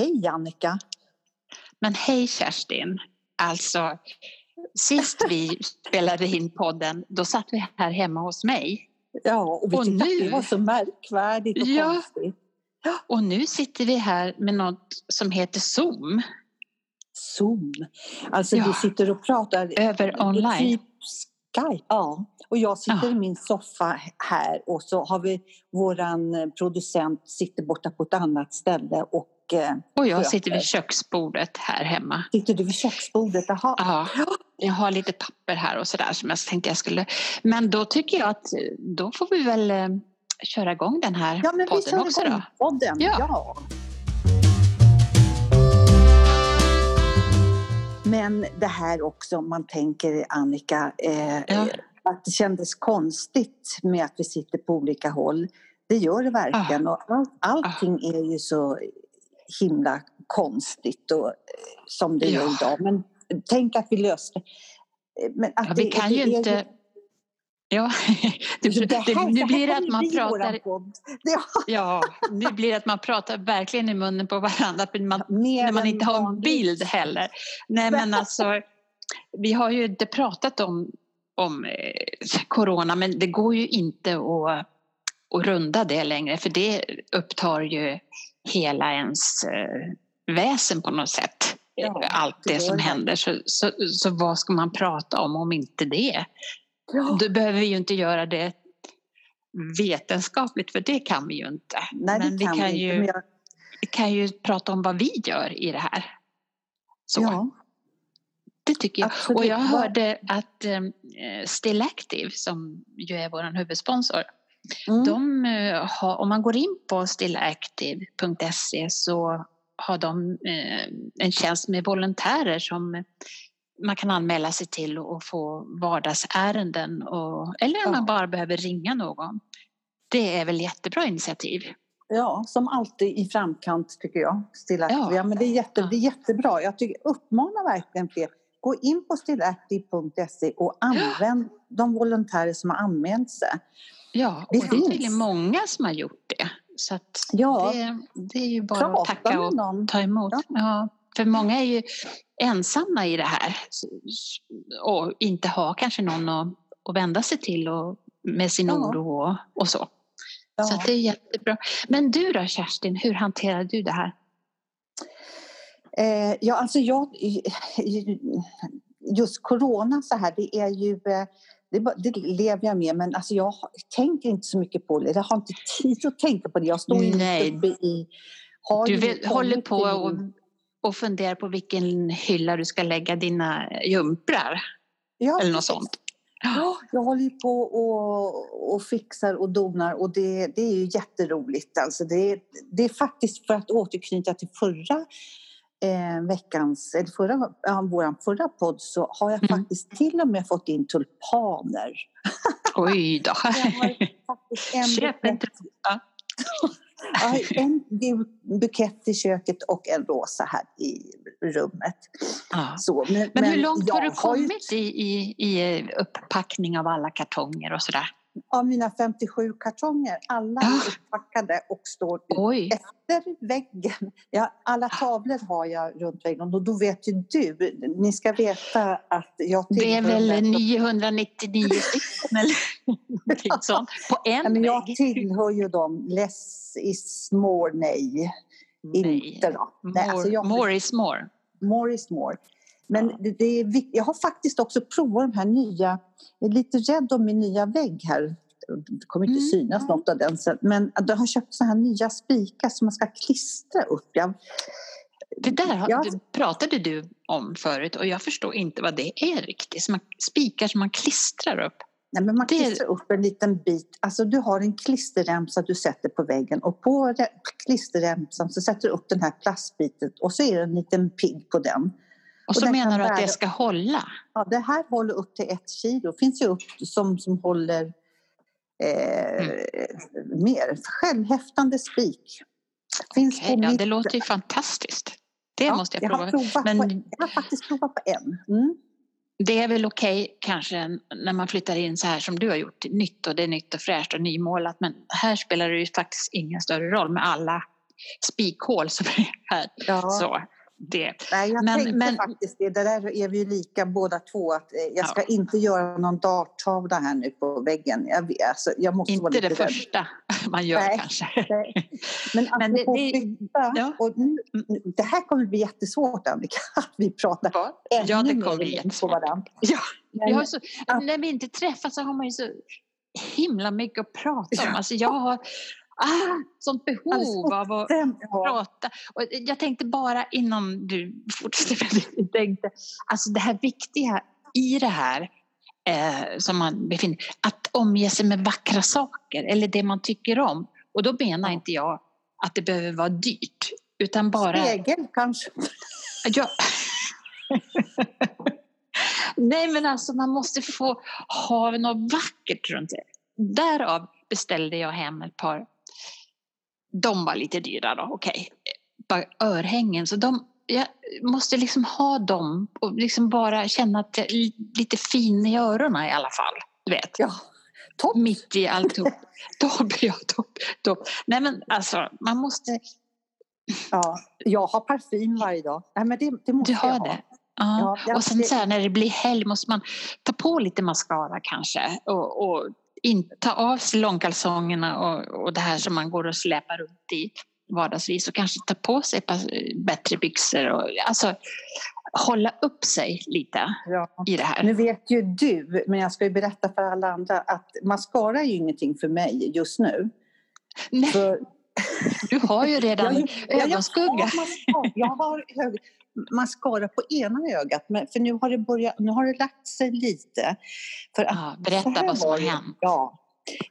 Hej Annika! Men hej Kerstin! Alltså, sist vi spelade in podden, då satt vi här hemma hos mig. Ja, och vi Och tyckte nu- att det var så märkvärdigt och Ja. konstigt. Och nu sitter vi här med något som heter Zoom. Zoom. Alltså Ja. vi sitter och pratar Över online. Typ Skype. Ja. Och jag sitter Ja. i min soffa här och så har vi våran producent sitter borta på ett annat ställe och Och jag sköter. sitter vid köksbordet här hemma. Sitter du vid köksbordet? Jaha. Ja, jag har lite papper här och sådär som jag tänkte jag skulle... Men då tycker jag att då får vi väl eh, köra igång den här Ja, men vi podden kör också igång då. podden. Ja. Ja. Men det här också, om man tänker Annika, eh, Ja. att det kändes konstigt med att vi sitter på olika håll. Det gör det verkligen. Och all, allting är ju så himla konstigt och, eh, som det Ja. är idag. Men tänk att vi löste eh, men att Ja, vi det- kan det ju inte... Ja, här- nu blir det att man pratar... Ja, nu blir att man pratar verkligen i munnen på varandra för man, mer när man inte har en bild heller. Nej men alltså, vi har ju inte pratat om, om eh, corona men det går ju inte att, att runda det längre för det upptar ju hela ens eh, väsen på något sätt. Ja, Allt det det som det. händer. Så, så, så vad ska man prata om om inte det? Ja. Då behöver vi ju inte göra det vetenskapligt för det kan vi ju inte. Nej, men det kan vi inte. ju, Men jag, vi kan ju prata om vad vi gör i det här. Så, ja, det tycker jag. absolut. Och jag hörde att eh, Still Active, som ju är vår huvudsponsor, mm. de eh, har, om man går in på stillactive.se så har de eh, en tjänst med volontärer som man kan anmäla sig till och få vardagsärenden och, eller om Ja. man bara behöver ringa någon. Det är väl jättebra initiativ. Ja, som alltid i framkant tycker jag. Ja. Ja, men det, är jätte, Ja. det är jättebra. Jag tycker, uppmanar verkligen fler. Gå in på stillactive.se och använd de volontärer som har anmält sig. Ja, Det och det är finns. tydligen många som har gjort det. Så Ja. det, det är ju bara att tacka och ta emot. Ja. Ja. för många är ju ensamma i det här och inte har kanske någon att, att vända sig till och, med sin Ja. oro och, och så. Ja. Så det är jättebra. Men du då Kerstin, hur hanterar du det här? Eh, ja, alltså jag... Just corona så här, det är ju... eh, Det, det lever jag med, men alltså jag tänker inte så mycket på det. Jag har inte tid att tänka på det. Jag står ju Nej. uppe i... Du kommit håller på och, och funderar på vilken hylla du ska lägga dina jumprar Ja, eller något sånt. Ja, jag håller ju på och, och fixar och donar och det, det är ju jätteroligt. Alltså det, det är faktiskt för att återknyta till förra eh, veckans, eller förra, ja, våran förra podd så har jag Mm. faktiskt till och med fått in tulpaner. Oj då. En Köp en bukett, Ja. jag har en bu- bukett i köket och en rosa här i rummet. Ja. Så, men, Men hur långt har du ju- kommit i, i, i upppackning av alla kartonger och sådär? Av mina 57 kartonger, alla Ah. är upppackade och står Oj! efter väggen. Ja, alla tavlor har jag runt väggen och då vet ju du, ni ska veta att jag Det är väl den- 999 stycken eller någonting sånt på Ja, en men jag vägg? tillhör ju dem, less is more, nej. Nej. Inte då. Nej, More, alltså jag- more is more. More is more. Men det, det är, jag har faktiskt också provat de här nya, jag är lite rädd om min nya vägg här. Det kommer inte Mm. synas något av den. Men jag har köpt så här nya spikar som man ska klistra upp. Jag, Det där har- Ja. det pratade du om förut och jag förstår inte vad det är riktigt. Så man, spikar som man klistrar upp. Nej, men man Det- klistrar upp en liten bit. Alltså du har en klisterremsa du sätter på väggen och på re- klisterremsan så sätter du upp den här plastbiten och så är det en liten pigg på den. Och så kan menar du att det ska hålla? Ja, det här håller upp till ett kilo. finns ju upp som, som håller eh, mer. Självhäftande spik. Finns på ja, mitt... det låter ju fantastiskt. Det Ja, måste jag jag prova. har, Men- på, jag har faktiskt provat på en. Mm. Det är väl okej kanske när man flyttar in så här som du har gjort, nytt och det är nytt och fräscht och nymålat men här spelar det ju faktiskt ingen större roll med alla spikhål som är här. Ja. Så, det. Nej, jag Men- tänkte men- faktiskt det. Det där är vi ju lika båda två. Att, eh, jag ska Ja. inte göra någon darttavla här nu på väggen. Jag, vet, alltså, jag måste vara Inte lite det rädd. första man gör Nej. kanske. Nej. Men Men det- det- flytta. ja. Och nu, det här kommer bli jättesvårt Annika, att vi pratar Va? ännu Ja, det mer kommer bli jättesvårt. Ja, Men- så, Ja. När vi inte träffas så har man ju så himla mycket att prata om. Ja. Alltså jag har ah, sånt behov av att ja. prata. Och jag tänkte bara innan du fortsätter, tänkte, alltså det här viktiga i det här eh, som man befinner att omge sig med vackra saker eller det man tycker om. Och då menar inte jag att det behöver vara dyrt utan bara Spegel kanske. Ja. Nej men alltså man måste få ha något vackert runt det. Därav beställde jag hem ett par, de var lite dyra då, okej, par örhängen. Så de, jag måste liksom ha dem och liksom bara känna att jag är lite fin i öronen i alla fall. Du vet, Ja. Topp. mitt i alltihop. Topp, ja, topp, topp. Nej men alltså man måste, Ja. Jag har parfym varje dag. Nej, men det, det måste du har jag ha. det. Ja. Ja, och sen det- så här, när det blir helg måste man ta på lite mascara kanske och, och in, ta av sig långkalsongerna och, och det här som man går och släpar runt i vardagsvis och kanske ta på sig par bättre byxor och alltså hålla upp sig lite Ja. i det här. Nu vet ju du, men jag ska ju berätta för alla andra att mascara är ju ingenting för mig just nu. Nej, För du har ju redan jag, jag, ögonskugga. har mascara, jag har hög, mascara på ena ögat, men för nu har det, börjat, nu har det lagt sig lite. För att, Ja, berätta vad som har hänt. Ja.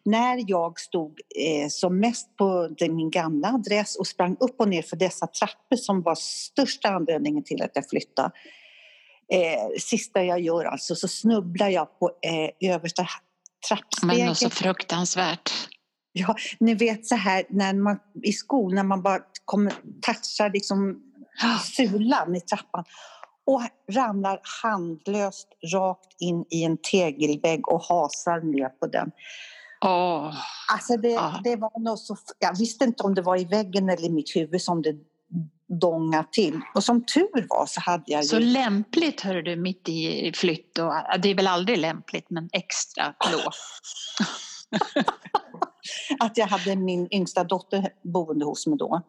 När jag stod eh, som mest på min gamla adress och sprang upp och ner för dessa trappor som var största anledningen till att jag flyttade. Eh, sista jag gör alltså så snubblar jag på eh, översta trappsteget. Men så fruktansvärt. Ja, ni vet så här när man i skolan när man bara kommer, touchar liksom sulan i trappan och ramlar handlöst rakt in i en tegelvägg och hasar ner på den. Åh, Alltså det, Ja. det var nog så, jag visste inte om det var i väggen eller i mitt huvud som det dångade till. Och som tur var så hade jag så ju... lämpligt hör du mitt i flytt och det är väl aldrig lämpligt men extra då. att jag hade min yngsta dotter boende hos mig då.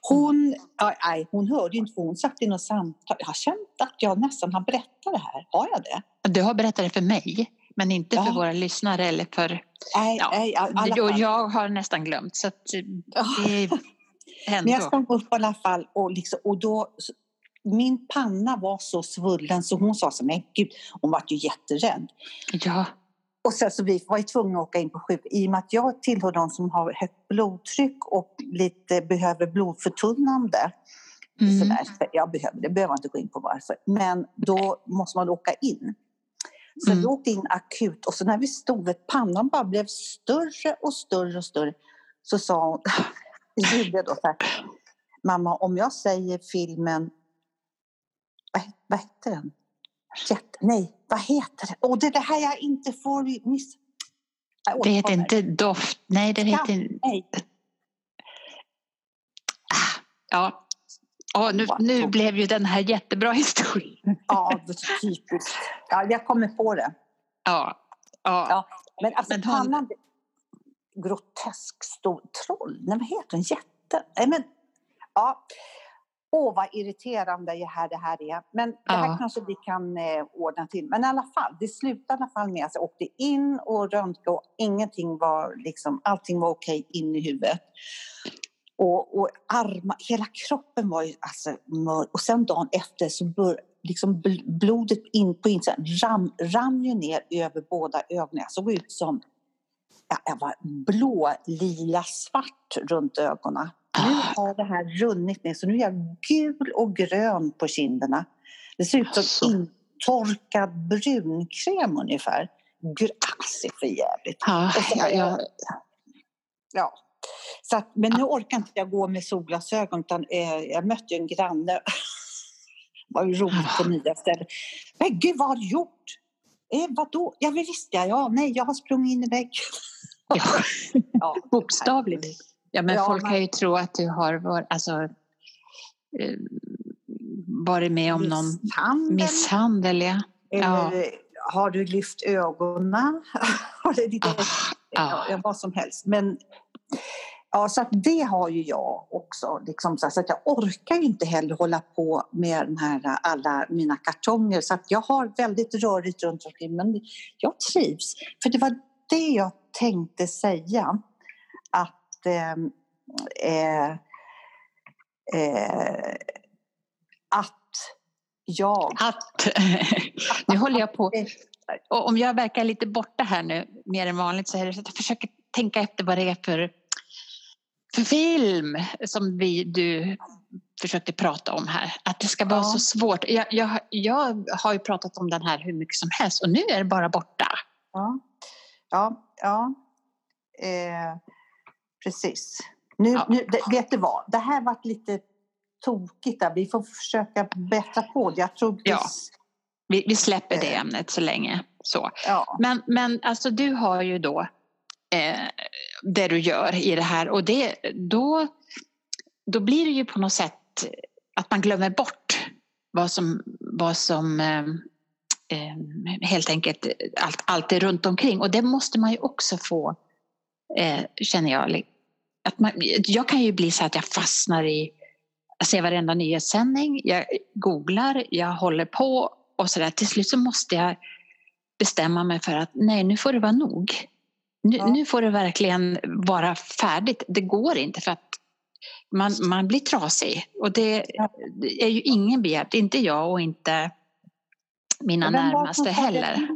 Hon, aj, hon hörde inte för hon satt i något samtal. Jag har känt att jag nästan har berättat det här. Har jag det? Du har berättat det för mig, men inte för Ja. våra lyssnare eller för... Nej, Ja, nej, fall. jag har nästan glömt så att eh, det Men jag ändå... stod upp i alla fall och, liksom, och då min panna var så svullen så hon sa så men gud, hon var ju jätterädd. Ja, Och sen så vi var ju tvungna att åka in på sjuk i och med att jag tillhör de som har högt blodtryck och lite behöver blodförtunnande. Mm. Sådär. Jag behöver det, behöver jag inte gå in på varför. Men då måste man åka in. Så Mm. vi åkte in akut och så när vi stod vid pannan bara blev större och större och större så sa hon, Julia då så här, mamma om jag säger filmen, vad, vad heter den? Jet, nej, vad heter den? Åh, det är det här jag inte får miss... Jag det heter inte doft. Nej, det heter... Nej, Ja. Ja, nu, nu blev ju den här jättebra historien. ja, det är typiskt. Ja, jag kommer på det. Ja. ja. Ja. Men alltså Men han- pannan, grotesk stor troll, nej vad heter den, jätte, nej men, ja. Åh vad irriterande det här, det här är. Men det här Ja. kanske vi kan eh, ordna till. Men i alla fall, det slutade i alla fall med att jag åkte in och röntgade och ingenting var liksom, allting var okej in i huvudet. Och, och armar, hela kroppen var ju alltså mörk. Och sen dagen efter så bör, liksom bl- blodet in på insidan ram, rann ju ner över båda ögonen. Jag såg ut som ja, jag var blå, lila, svart runt ögonen. Nu har det här runnit ner så nu är jag gul och grön på kinderna. Det ser ut som Alltså. intorkad brunkräm ungefär. Gud, det är för jävligt. Ja, så ja, ja. jag- Ja. Så att, men nu orkar inte jag gå med solglasögon utan eh, jag mötte en granne. var ju roligt på nya ställen. Men gud, vad har du gjort? Eh, vadå? Ja, visst ja, ja. Nej, jag har sprungit in i väggen. ja. Ja, Bokstavligt. Ja, men Ja, folk man- kan ju tro att du har varit, alltså, eh, varit med om någon Misshandel. Ja. Eller har du lyft ögonen? Ah, ja, ah. ja, vad som helst. Men ja, så att det har ju jag också. Liksom, så att jag orkar ju inte heller hålla på med den här, alla mina kartonger. Så att jag har väldigt rörigt runt omkring. Men jag trivs. För det var det jag tänkte säga. Att ehm, eh, eh, att jag... Att, nu håller jag på, och om jag verkar lite borta här nu mer än vanligt så är det så att jag försöker tänka efter vad det är för, för film som vi, du försökte prata om här. Att det ska vara Ja. så svårt. Jag, jag, jag har ju pratat om den här hur mycket som helst och nu är det bara borta. Ja, ja, ja. Eh, precis. Nu, Ja. nu, det, vet du vad? Det här varit lite tokigt. Där. Vi får försöka bättra på det. Jag tror. Ja. Vi, vi släpper det Eh. ämnet så länge. Så. ja. Men, men alltså du har ju då eh, det du gör i det här och det, då, då blir det ju på något sätt att man glömmer bort vad som, vad som eh, eh, helt enkelt allt, allt är runt omkring och det måste man ju också få, eh, känner jag. Att man, jag kan ju bli så att jag fastnar i, jag ser varenda nyhetssändning, jag googlar, jag håller på och sådär. Till slut så måste jag bestämma mig för att nej, nu får det vara nog. Nu, Ja. nu får det verkligen vara färdigt. Det går inte för att man, man blir trasig. Och det, är ju ingen begärt, inte jag och inte mina närmaste heller.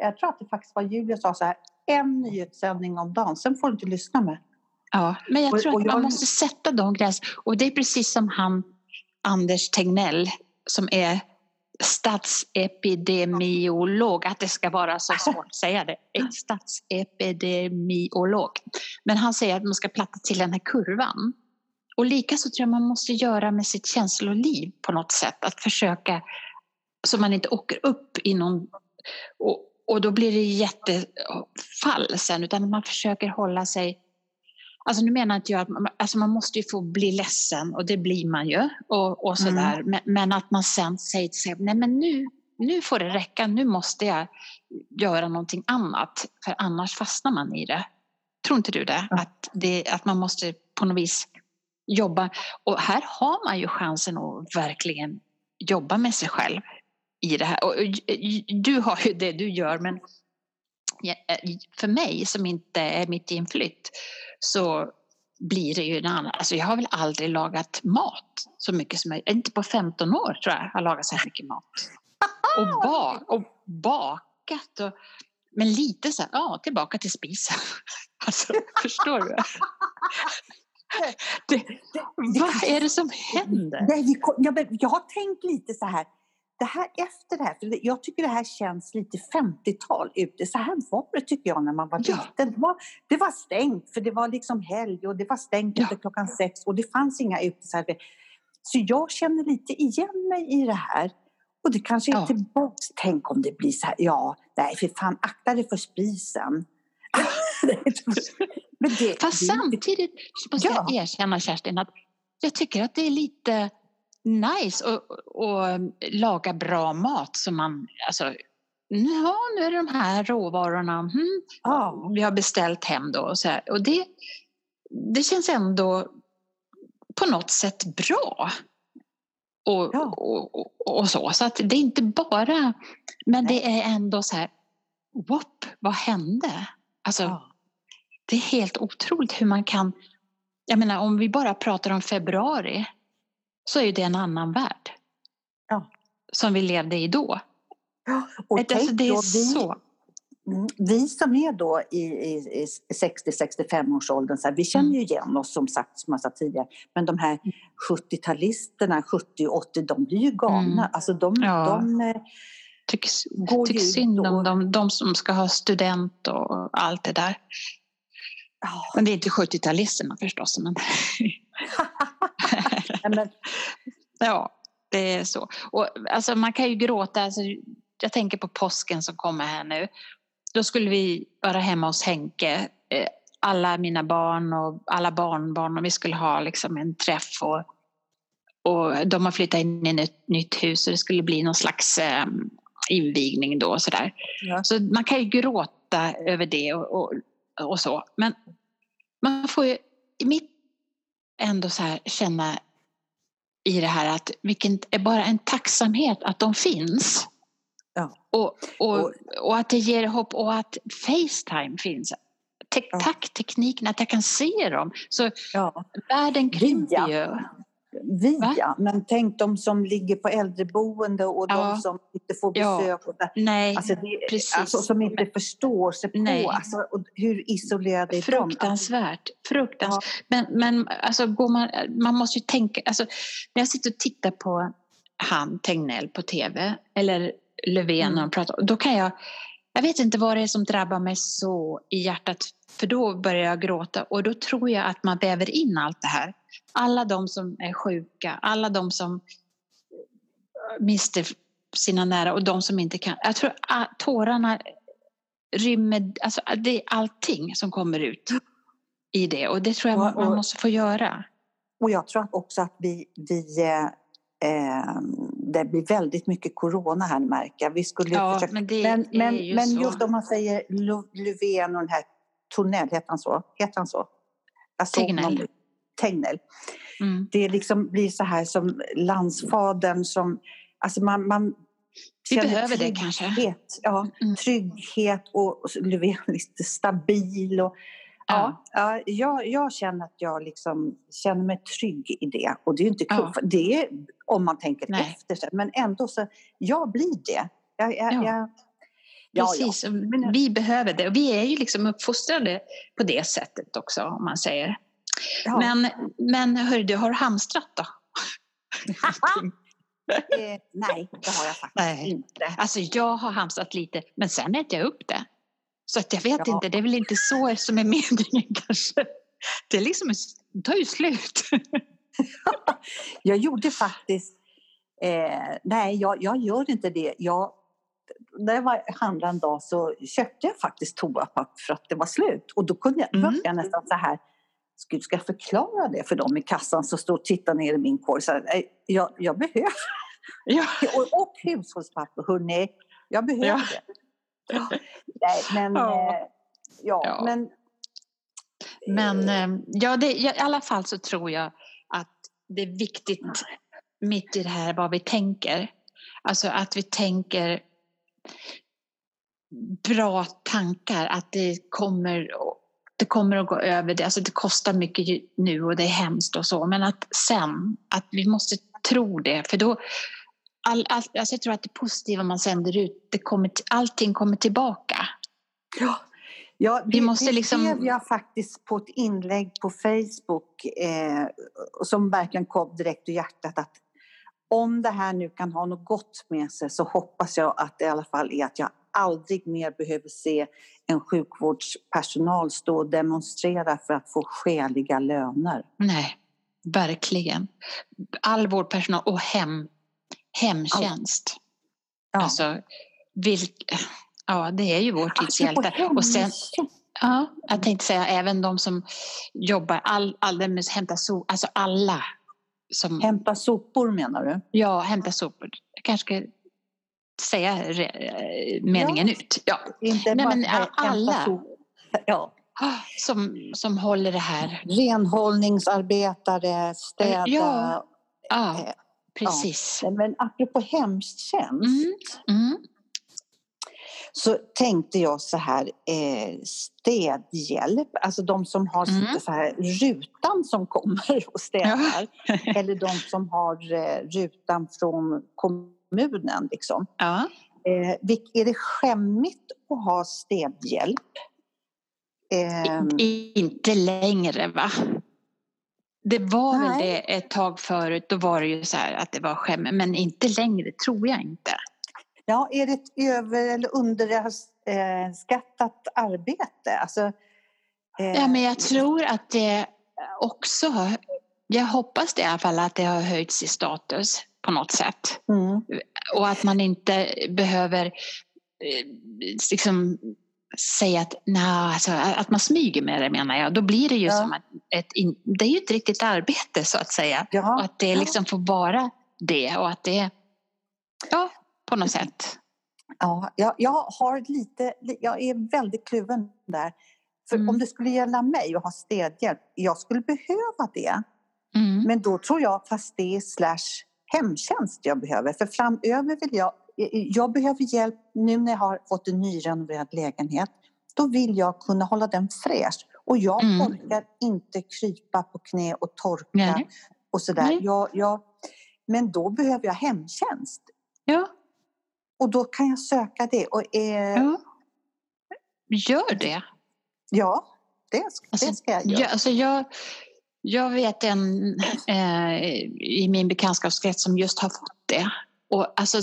Jag tror att det faktiskt var Julia som sa så här. En nyhetssändning om dagen, sen får du inte lyssna med. Ja, men jag Och- tror och att man jag- måste sätta de gränserna. Och det är precis som han Anders Tegnell som är statsepidemiolog, att det ska vara så svårt att säga det. Statsepidemiolog. Men han säger att man ska platta till den här kurvan. Och likaså tror jag man måste göra med sitt känsloliv på något sätt. Att försöka så man inte åker upp i någon... Och, och då blir det jättefall sen, utan man försöker hålla sig Alltså nu menar inte jag att man, alltså man måste ju få bli ledsen och det blir man ju. Och, och sådär. Men, men att man sen säger till sig, nej men nu, nu får det räcka, nu måste jag göra någonting annat. För annars fastnar man i det. Tror inte du det? Ja. Att, det, att man måste på något vis jobba. Och här har man ju chansen att verkligen jobba med sig själv i det här. Och, du har ju det du gör men ja, för mig som inte är mitt i en flytt så blir det ju en annan. Alltså jag har väl aldrig lagat mat så mycket som jag, inte på 15 år tror jag, har lagat så här mycket mat. Och, ba, och bakat och, men lite så här, ja tillbaka till spisen. Alltså förstår du? Det, vad är det som händer? Nej, vi jag, jag har tänkt lite så här. Det här efter det här, för jag tycker det här känns lite 50-tal ute. Så här var det tycker jag när man var Ja. liten. Det var, det var stängt för det var liksom helg och det var stängt Ja. efter klockan sex och det fanns inga uteserveringar. Så jag känner lite igen mig i det här. Och det kanske är Ja. tillbaks. Tänk om det blir så här, ja, nej för fan akta dig för spisen. Men det, Fast samtidigt måste jag Ja. erkänna Kerstin att jag tycker att det är lite nice att, laga bra mat som man, alltså, ja nu är det de här råvarorna, hmm, Ja. vi har beställt hem då och så här. Och det, det känns ändå på något sätt bra. Och, Ja. och, och, och så. Så att det är inte bara, men det är ändå så här, whoop, vad hände? Alltså, Ja. det är helt otroligt hur man kan... Jag menar, om vi bara pratar om februari så är det en annan värld. Ja. Som vi levde i då. Och alltså, tänk det är då, vi, så. Mm, Vi som är då i, i, i 60-65-årsåldern, så här, vi känner Mm. ju igen oss som sagt, som jag sa tidigare. Men de här 70-talisterna, 70 80 de blir ju galna. Mm. Alltså de, Ja. de eh, tycker ju synd om de, de som ska ha student och allt det där. Ja. Men det är inte 70-talisterna förstås. Men ja, det är så. Och, alltså, man kan ju gråta. Alltså, jag tänker på påsken som kommer här nu. Då skulle vi vara hemma hos Henke. Eh, alla mina barn och alla barnbarn och vi skulle ha liksom en träff och, och de har flyttat in i ett nytt hus och det skulle bli någon slags eh, invigning då och sådär. Ja. Så man kan ju gråta över det och, och, och så. Men man får ju i mitt ändå så här känna i det här att vilken är bara en tacksamhet att de finns. Ja. Och, och, och att det ger hopp och att Facetime finns. Te ja. Tack tekniken att jag kan se dem. Så ja. världen krymper ju. Via, Va? men tänk de som ligger på äldreboende och ja. de som inte får besök. Ja. Och Nej, alltså det. Alltså, som inte men, förstår sig på alltså, och hur isolerade är Fruktansvärt. De? Fruktansvärt. Ja. Men, men alltså, går man, man måste ju tänka, alltså, när jag sitter och tittar på han Tegnell på tv eller Löfven mm. när de pratar, då kan jag jag vet inte vad det är som drabbar mig så i hjärtat för då börjar jag gråta och då tror jag att man väver in allt det här. Alla de som är sjuka, alla de som mister sina nära och de som inte kan. Jag tror att tårarna rymmer, alltså det är allting som kommer ut i det och det tror jag man, man måste få göra. Och jag tror också att vi, vi eh, det blir väldigt mycket corona här märker Vi skulle ja, försöka, men, det, men, det men, ju men just om man säger Löfven och den här Tornell, heter han så? Heter han så? Tegnell. Tegnell. Mm. Det liksom blir så här som landsfadern som, alltså man, man vi behöver det kanske. Ja, mm. trygghet och, och Löfven lite stabil och Ja, ja jag, jag, känner att jag liksom känner mig trygg i det. Och det är ju inte ja. det är, om man tänker Nej. efter men ändå så, jag blir det. Jag, jag, ja. Jag, Precis, vi behöver det. Och vi är ju liksom uppfostrade på det sättet också, om man säger. Men, men hörru du, har hamstrat då? eh, nej, det har jag faktiskt nej. inte. Alltså jag har hamstrat lite, men sen äter jag upp det. Så att jag vet ja. inte, det är väl inte så som är meningen kanske. Det, är liksom, det tar ju slut. jag gjorde faktiskt, eh, nej jag, jag gör inte det. Jag, när jag var handlade en dag så köpte jag faktiskt toapapper för att det var slut. Och då kunde jag, mm. jag nästan så här, ska, ska jag förklara det för dem i kassan som står och tittar ner i min korg? Så här, jag, jag behöver ja. och, och hushållspapper, hörni. Jag behöver ja. det. Nej, men... Ja. Eh, ja, ja. men... Men eh, ja, det, i alla fall så tror jag att det är viktigt mitt i det här vad vi tänker. Alltså att vi tänker bra tankar, att det kommer, det kommer att gå över. Det, alltså det kostar mycket nu och det är hemskt och så, men att sen, att vi måste tro det, för då, all, all, alltså jag tror att det positiva man sänder ut, det kommer, allting kommer tillbaka. Ja, ja det, vi måste det liksom... skrev jag faktiskt på ett inlägg på Facebook eh, som verkligen kom direkt ur hjärtat att om det här nu kan ha något gott med sig så hoppas jag att det i alla fall är att jag aldrig mer behöver se en sjukvårdspersonal stå och demonstrera för att få skäliga löner. Nej, verkligen. All vårdpersonal och hem hemtjänst. Ja. Alltså, vilk, ja, det är ju vår tids hjälte. Och sen, ja, jag tänkte säga även de som jobbar all, alldeles hämta sopor, alltså alla. Som, hämta sopor menar du? Ja, hämta sopor. Jag kanske ska säga eh, meningen ja. ut. Ja. Inte Nej, men alla. Ja. Som, som håller det här. Renhållningsarbetare, städa. Ja. ja. Eh, Precis. Ja. Men apropå hemtjänst mm. Mm. så tänkte jag så här, eh, städhjälp, alltså de som har mm. så här, rutan som kommer och städar ja. eller de som har eh, rutan från kommunen. Liksom. Ja. Eh, är det skämmigt att ha städhjälp? Eh, inte längre va? Det var Nej. väl det ett tag förut, då var det ju så här att det var skämt, men inte längre tror jag inte. Ja, är det ett över eller underskattat arbete? Alltså, eh... Ja, men jag tror att det också, jag hoppas det i alla fall att det har höjts i status på något sätt. Mm. Och att man inte behöver eh, liksom säga att, alltså, att man smyger med det menar jag, då blir det ju Ja. som att ett, det är ju ett riktigt arbete så att säga. Ja, Och att det liksom får vara det och att det, ja, på något sätt. Ja, jag, jag har lite, jag är väldigt kluven där. För Mm. om det skulle gälla mig och ha städhjälp, jag skulle behöva det. Mm. Men då tror jag fast det är slash hemtjänst jag behöver. För framöver vill jag, jag behöver hjälp nu när jag har fått en nyrenoverad lägenhet. Då vill jag kunna hålla den fräsch. Och jag Mm. orkar inte krypa på knä och torka Nej. och sådär. Jag, jag, men då behöver jag hemtjänst. Ja, Och då kan jag söka det. Och, eh, ja. Gör det. Ja, det, Alltså, det ska jag göra. Ja, alltså jag, jag vet en eh, i min bekantskapskrets som just har fått det. Och alltså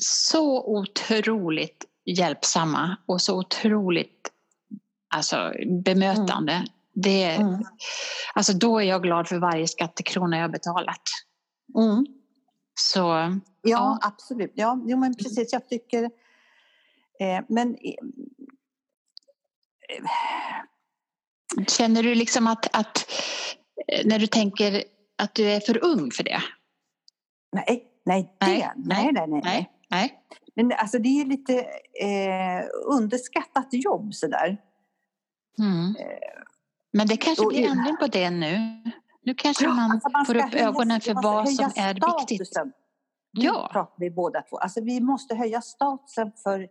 så otroligt hjälpsamma och så otroligt alltså, bemötande. Det, Mm. alltså, då är jag glad för varje skattekrona jag betalat. Mm. Så Ja, Ja. absolut. Ja, jo, men precis. Jag tycker... Eh, men... eh, känner du liksom att, att eh, när du tänker att du är för ung för det? Nej, nej, det, Nej, nej, nej, nej, Nej. Nej. Men alltså det är lite eh, underskattat jobb sådär. Mm. Men det kanske blir ändring på det nu. Nu kanske man, Alltså, man får upp ögonen för vad som är viktigt. statusen. Nu Ja. pratar vi båda två. Alltså vi måste höja statusen för, eh,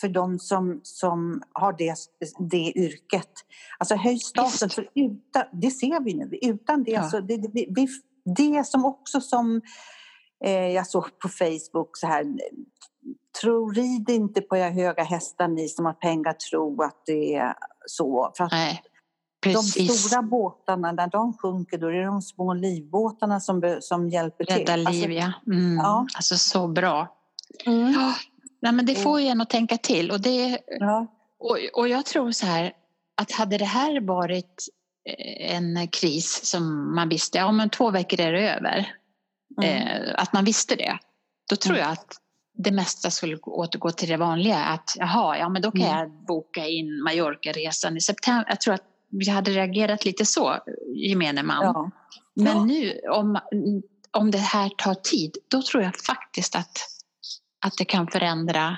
för de som, som har det, det yrket. Alltså höj statusen, Visst. för utan, det ser vi nu. Utan det, Ja. så det, det, vi, det som också som eh, jag såg på Facebook så här Tro, rid inte på era höga hästar ni som har pengar, tro att det är så. För att Nej, de precis. stora båtarna, när de sjunker, då är det de små livbåtarna som, som hjälper till. Rädda Alltså, liv, ja. Mm. ja. Alltså så bra. mm, nej, men det Mm. får ju en att tänka till. Och, det, ja, och, och jag tror så här att hade det här varit eh, en kris som man visste, ja men två veckor är det över. mm, Eh, att man visste det. Då tror Mm. jag att det mesta skulle gå- återgå till det vanliga. Att jaha, ja men då kan Mm. jag boka in Mallorca-resan i september. Jag tror att vi hade reagerat lite så, gemene man. ja. Men Ja. nu om, om det här tar tid, då tror jag faktiskt att, att det kan förändra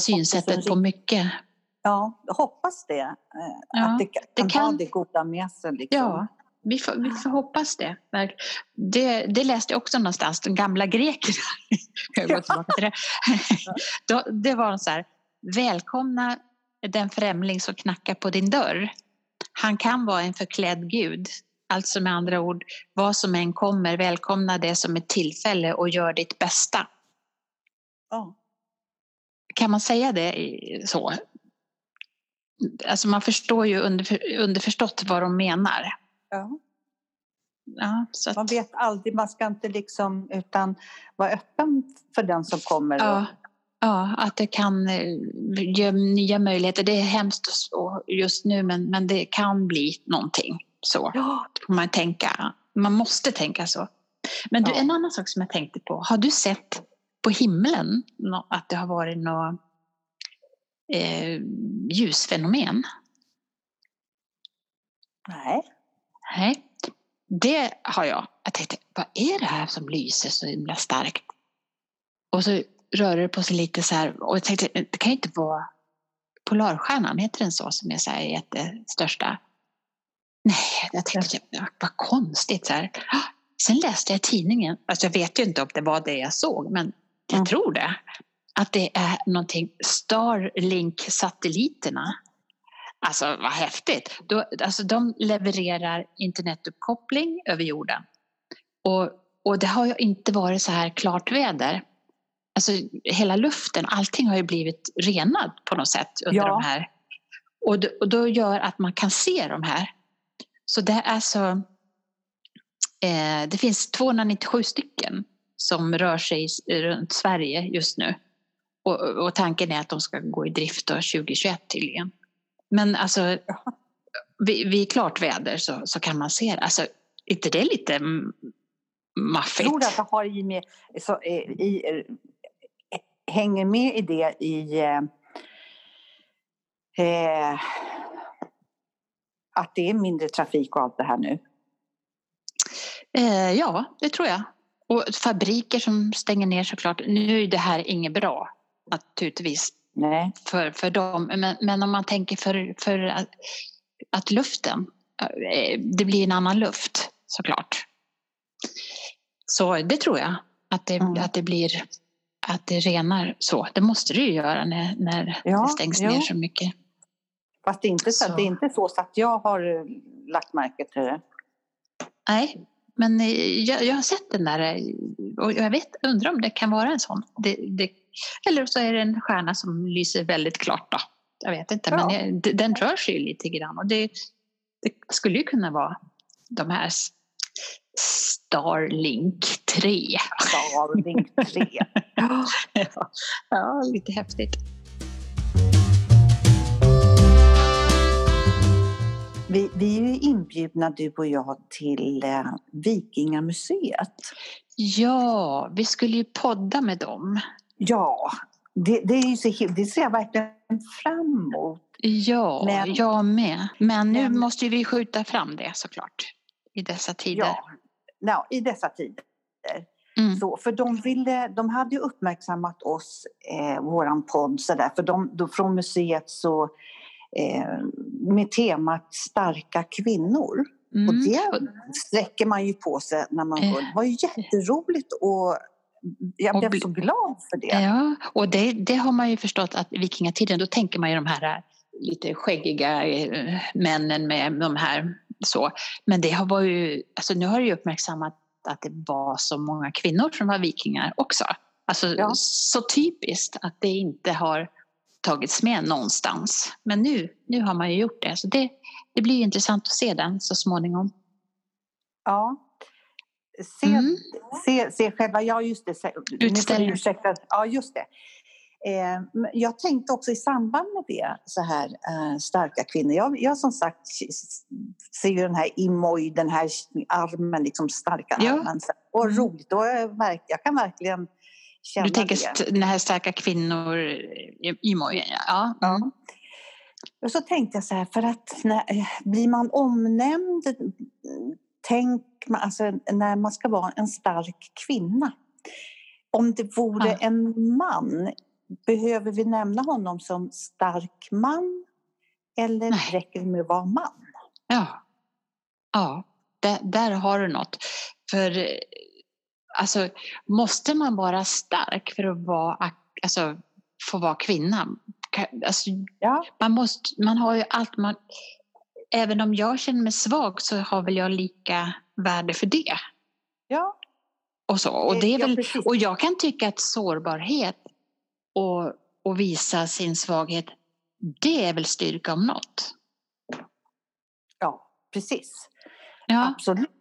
synsättet på mycket. ja, jag hoppas det. eh, Ja, att det kan, det kan ha det goda med sig. Liksom. Ja, vi får, vi får hoppas det. Det. Det läste jag också någonstans, de gamla grekerna. Till det. Det var så här, välkomna den främling som knackar på din dörr. Han kan vara en förklädd gud. Alltså med andra ord, vad som än kommer, välkomna det som ett tillfälle och gör ditt bästa. Ja. Kan man säga det så? Alltså man förstår ju under, underförstått vad de menar. Ja. Ja, att, Man vet aldrig, man ska inte liksom, utan vara öppen för den som kommer. ja, ja, att det kan eh, ge nya möjligheter. Det är hemskt just nu men, men det kan bli någonting. Så Ja. man tänka. Man måste tänka så. Men du, Ja. en annan sak som jag tänkte på. Har du sett på himlen att det har varit något eh, ljusfenomen? Nej. Nej, det har jag. Jag tänkte, vad är det här som lyser så himla starkt? Och så rörde det på sig lite så här och jag tänkte, det kan ju inte vara Polarstjärnan, heter den så, som är så här jättestörsta? Nej, jag tänkte, ja, vad konstigt så här. Sen läste jag i tidningen, alltså jag vet ju inte om det var det jag såg, men jag tror det. Att det är någonting, Starlink-satelliterna Alltså vad häftigt. Då, alltså, de levererar internetuppkoppling över jorden. Och, och det har ju inte varit så här klart väder. Alltså hela luften, allting har ju blivit renad på något sätt under Ja. de här. Och, d- och då gör att man kan se de här. Så det är alltså eh, det finns 297 stycken som rör sig runt Sverige just nu. Och, och tanken är att de ska gå i drift då 2021 tydligen. Men alltså, vid, vid klart väder så, så kan man se det. Alltså, inte det lite maffigt? tror du att det har i med, så, eh, i, eh, hänger med i det i, eh, eh, att det är mindre trafik och allt det här nu? Eh, ja, det tror jag. Och fabriker som stänger ner såklart. Nu är det här inget bra naturligtvis Nej. För, för dem. Men, men om man tänker för, för att, att luften, eh, det blir en annan luft såklart. Så det tror jag, att det, mm. att det blir att det renar så. Det måste det ju göra när, när ja, det stängs ja. ner så mycket. Fast det är, inte så, så. det är inte så, så att jag har eh, lagt märke till det. Nej, men eh, jag, jag har sett den där och jag vet, undrar om det kan vara en sån. Det, det, eller så är det en stjärna som lyser väldigt klart. Då. Jag vet inte, ja. men den rör sig lite grann. Och det, det skulle ju kunna vara de här Starlink 3. Starlink 3. ja, ja, lite häftigt. Vi, vi är ju inbjudna, du och jag, till eh, Vikingamuseet. Ja, vi skulle ju podda med dem. Ja, det, det, är så, det ser jag verkligen fram emot. Ja, men, jag med. Men nu men, måste vi skjuta fram det såklart i dessa tider. Ja, ja i dessa tider. Mm. Så, för de, ville, de hade ju uppmärksammat oss, eh, våran podd, så där, för de, då, från museet så med temat starka kvinnor. Mm. Och det sträcker man ju på sig när man hör. Det var ju jätteroligt och jag blev så glad för det. Ja, och det, det har man ju förstått att vikingatiden, då tänker man ju de här äh, lite skäggiga männen med de här så. Men det har varit ju, alltså nu har det ju uppmärksammat att det var så många kvinnor som var vikingar också. Alltså ja. så typiskt att det inte har tagits med någonstans. Men nu, nu har man ju gjort det. Så det, det blir intressant att se den så småningom. Ja. Se, mm. se, se själva, ja just det. Utställning. Ja, just det. Eh, jag tänkte också i samband med det, så här eh, starka kvinnor. Jag, jag som sagt ser ju den här Imoj, den här armen, liksom starka ja. armen. Och mm. roligt, och jag, jag kan verkligen känna Du tänker det. den här starka kvinnor, Imoj, ja. Mm. ja. Och så tänkte jag så här, för att när, blir man omnämnd, tänk man, alltså, när man ska vara en stark kvinna. Om det vore ja. en man, behöver vi nämna honom som stark man? Eller Nej. räcker det med att vara man? Ja, ja där, där har du något. För alltså, måste man vara stark för att vara, alltså, få vara kvinna? Alltså, ja. man, måste, man har ju allt man... Även om jag känner mig svag så har väl jag lika värde för det. Ja. Och, så. Och, det är väl, och jag kan tycka att sårbarhet och, och visa sin svaghet, det är väl styrka om något? Ja, precis. Ja. Absolut.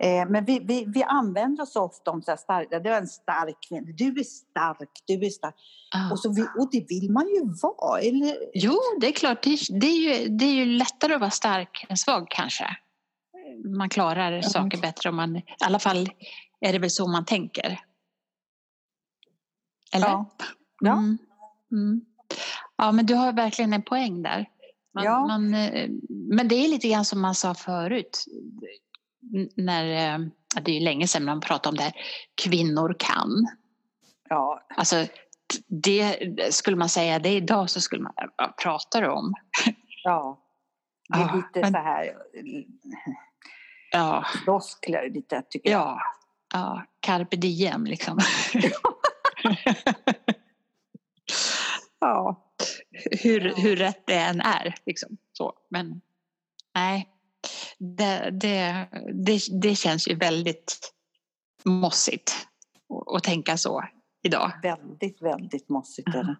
Eh, men vi, vi, vi använder oss ofta om så här starka, det är en stark kvinna, du är stark, du är stark. Ah. Och, så vi, och det vill man ju vara, eller? Jo, det är klart, det, det, är ju, det är ju lättare att vara stark än svag kanske. Man klarar mm. saker bättre om man, i alla fall är det väl så man tänker. Eller? Ja. Ja. Mm. Mm. ja, men du har verkligen en poäng där. Man, ja. man, eh, men det är lite grann som man sa förut när, eh, det är ju länge sedan man pratade om det här, kvinnor kan. Ja. Alltså, det skulle man säga det idag så skulle man, vad pratar du om? Ja, det är lite men, så här ja. floskler lite tycker jag. Ja, ja. carpe diem liksom. ja, hur, hur rätt det än är liksom så. Men nej, det, det, det, det känns ju väldigt mossigt att tänka så idag. Väldigt, väldigt mossigt är det.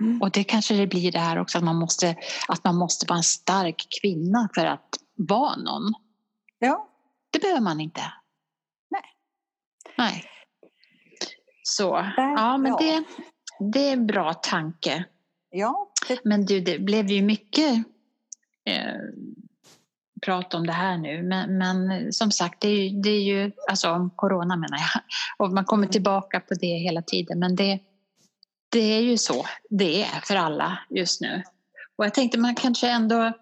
Mm. Och det kanske det blir det här också att man måste, att man måste vara en stark kvinna för att vara någon. Ja. Det behöver man inte. Nej. Nej. Så, Där, ja men ja. Det, det är en bra tanke. Ja. Det... Men du, det blev ju mycket eh, prata om det här nu. Men, men som sagt, det är, ju, det är ju alltså om corona menar jag. Och man kommer tillbaka på det hela tiden. Men det, det är ju så det är för alla just nu. Och jag tänkte man kanske ändå...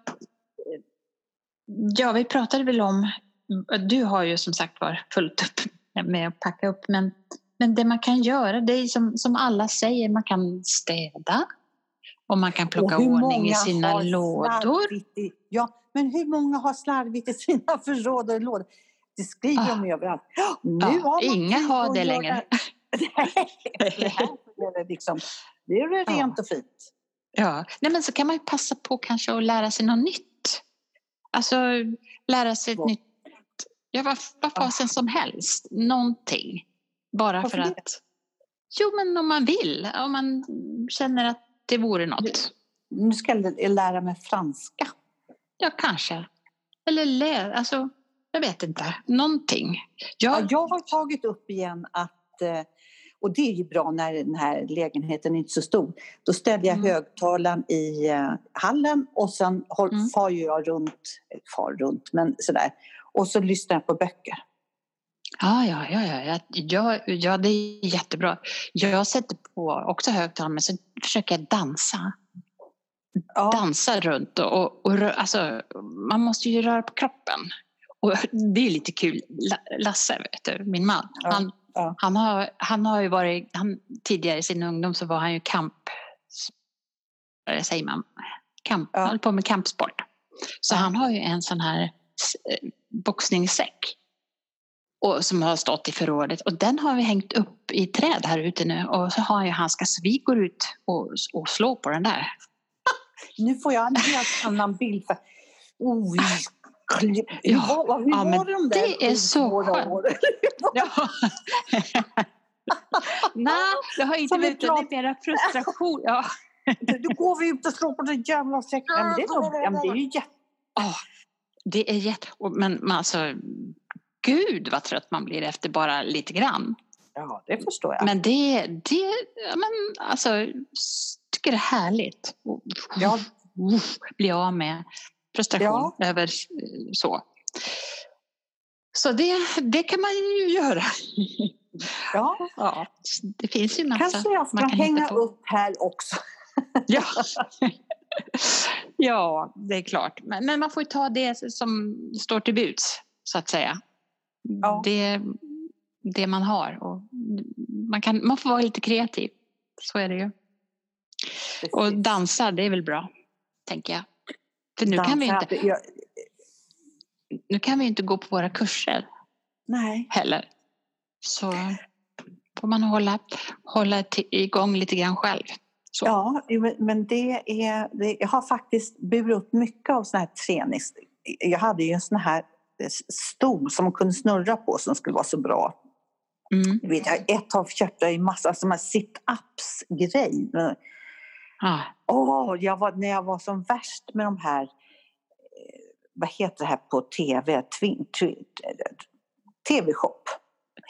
Ja, vi pratade väl om... Du har ju som sagt var fullt upp med att packa upp men, men det man kan göra det är som, som alla säger, man kan städa och man kan plocka ordning i sina lådor. I, ja, men hur många har slarvigt i sina förråd och lådor? Det skriver de ah. överallt. Nu ja, har inga har det längre. det här är liksom, det är rent och fint. Ja, Nej, men så kan man ju passa på kanske att lära sig något nytt. Alltså lära sig ett Vad? nytt, ja vad, vad ah. fasen som helst, någonting. Bara Varför för det? att, jo men om man vill, om man känner att det vore något. Nu ska jag lära mig franska. Ja, kanske. Eller lä, alltså, jag vet inte, någonting. Jag, ja, jag har tagit upp igen att eh, och det är ju bra när den här lägenheten är inte så stor. Då ställer jag mm. högtalaren i uh, hallen och sen håll, mm. far jag runt, far runt, men sådär. Och så lyssnar jag på böcker. Ja, ja, ja, ja, ja, ja, det är jättebra. Jag sätter på också högtalaren men så försöker jag dansa. Ja. Dansa runt och, och, och alltså, man måste ju röra på kroppen. Och det är lite kul. Lasse, vet du, min man, ja. han Ja. Han, har, han har ju varit, han, tidigare i sin ungdom så var han ju kamp, säger man, kamp, höll på med kampsport. Så han har ju en sån här boxningssäck och, som har stått i förrådet och den har vi hängt upp i träd här ute nu och så har han ju handskar så vi går ut och, och slår på den där. Nu får jag en helt annan bild. För, oh, Ja, ja, var de där det är så skönt. ja. Nej, det har inte. Det är mera frustration. Ja. Då går vi ut och slår på den jävla säcken. Ja, det, är, ja, det är ju jätte... Oh, det är jätte... Men alltså, gud vad trött man blir efter bara lite grann. Ja, det förstår jag. Men det, det men alltså, tycker det är härligt. Ja. Bli av med frustration ja. över så. Så det, det kan man ju göra. Ja. ja. Det finns ju massa Kanske jag ska man kan hänga upp här också. ja. ja, det är klart. Men, men, man får ta det som står till buds, så att säga. Ja. Det, det man har. Och man, kan, man får vara lite kreativ. Så är det ju. Precis. Och dansa, det är väl bra, tänker jag. För nu kan vi inte... Jag... Nu kan vi inte gå på våra kurser. Nej. Heller. Så får man hålla, hålla igång lite grann själv. Så. Ja, men det är... Det, jag har faktiskt burit upp mycket av sån här tränings... Jag hade ju en sån här stol som man kunde snurra på som skulle vara så bra. Mm. Ett tag köpte jag en massa såna här sit-ups-grej. Ah. Oh, jag var, när jag var som värst med de här, eh, vad heter det här på tv, tv-shop.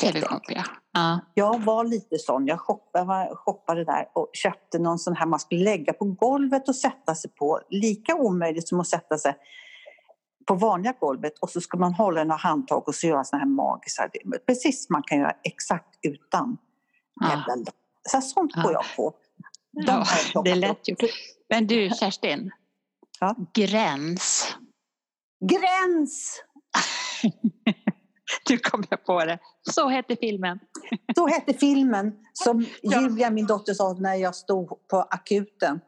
TV-shop, ja. Ah. Jag var lite sån. Jag shoppade, shoppade där och köpte någon sån här man skulle lägga på golvet och sätta sig på. Lika omöjligt som att sätta sig på vanliga golvet och så ska man hålla några handtag och så göra såna här magisar. Precis man kan göra exakt utan. Ah. Så sånt går jag på. Ja, det lät ju. Men du Kerstin, ja? gräns. Gräns! Du kom jag på det. Så hette filmen. Så hette filmen som ja. Julia, min dotter, sa när jag stod på akuten.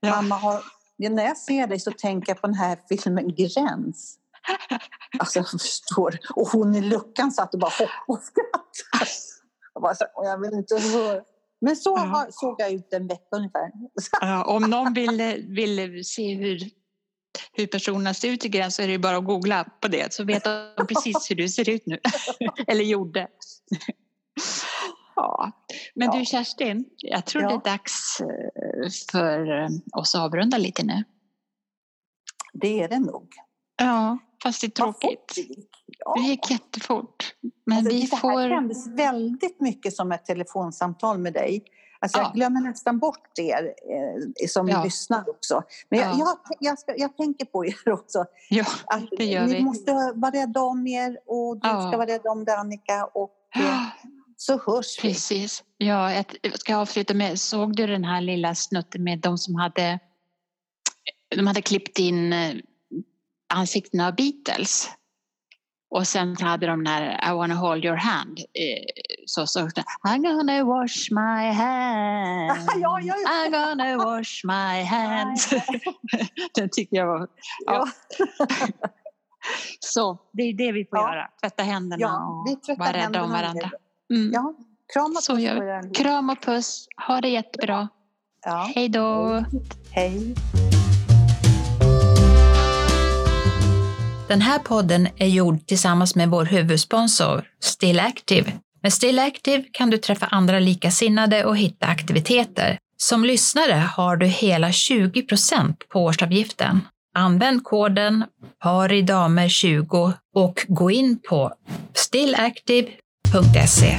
Ja. Mamma har, när jag ser dig så tänker jag på den här filmen Gräns. Alltså jag förstår. Och hon i luckan satt och bara hoppade och skrattade. Och jag vill inte höra. Men så ja. såg jag ut en vecka ungefär. Ja, om någon vill, vill se hur, hur personerna ser ut i gräns så är det bara att googla på det så vet de precis hur du ser ut nu. Eller gjorde. Ja. Men du Kerstin, jag tror ja. det är dags eh, för eh, oss att avrunda lite nu. Det är det nog. Ja, fast det är tråkigt. Ja. Det gick jättefort. Men alltså, vi det får... här kändes väldigt mycket som ett telefonsamtal med dig. Alltså, ja. Jag glömmer nästan bort er eh, som ja. lyssnar också. Men jag, jag, jag, ska, jag, tänker på er också. Ja, det gör ni vi. måste vara rädda om er och du ska vara rädd om dig Annika. Och, eh, så hörs vi. Precis. Ja, jag ska avsluta med, såg du den här lilla snutten med de som hade de hade klippt in eh, ansiktena av Beatles. Och sen hade de när I wanna hold your hand. Eh, så så I'm gonna wash my hands. Ja, ja, ja. I'm gonna wash my hands. Den tycker jag var... Ja. så det är det vi får Ja. göra. Tvätta händerna Ja, och vara rädda om varandra. Mm. Ja, kram och puss. Kram och puss. Ha det jättebra. Ja, Hej då. hej. Den här podden är gjord tillsammans med vår huvudsponsor Still Active. Med Still Active kan du träffa andra likasinnade och hitta aktiviteter. Som lyssnare har du hela 20% på årsavgiften. Använd koden PARIDAMER20 och gå in på stillactive.se.